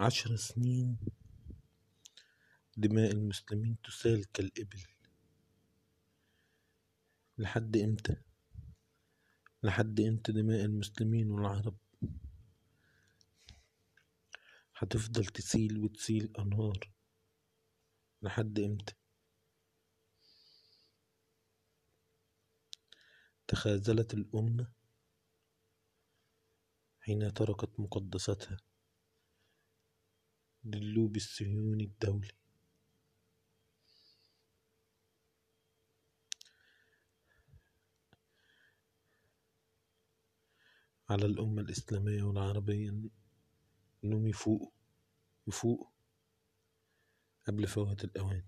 عشر سنين دماء المسلمين تسال كالإبل. لحد إمتى؟ لحد إمتى دماء المسلمين والعرب هتفضل تسيل وتسيل أنهار؟ لحد إمتى؟ تخاذلت الأمة حين تركت مقدساتها للوب الصهيوني الدولي. على الأمة الإسلامية والعربية إنهم يفوقوا يفوقوا قبل فوات الأوان.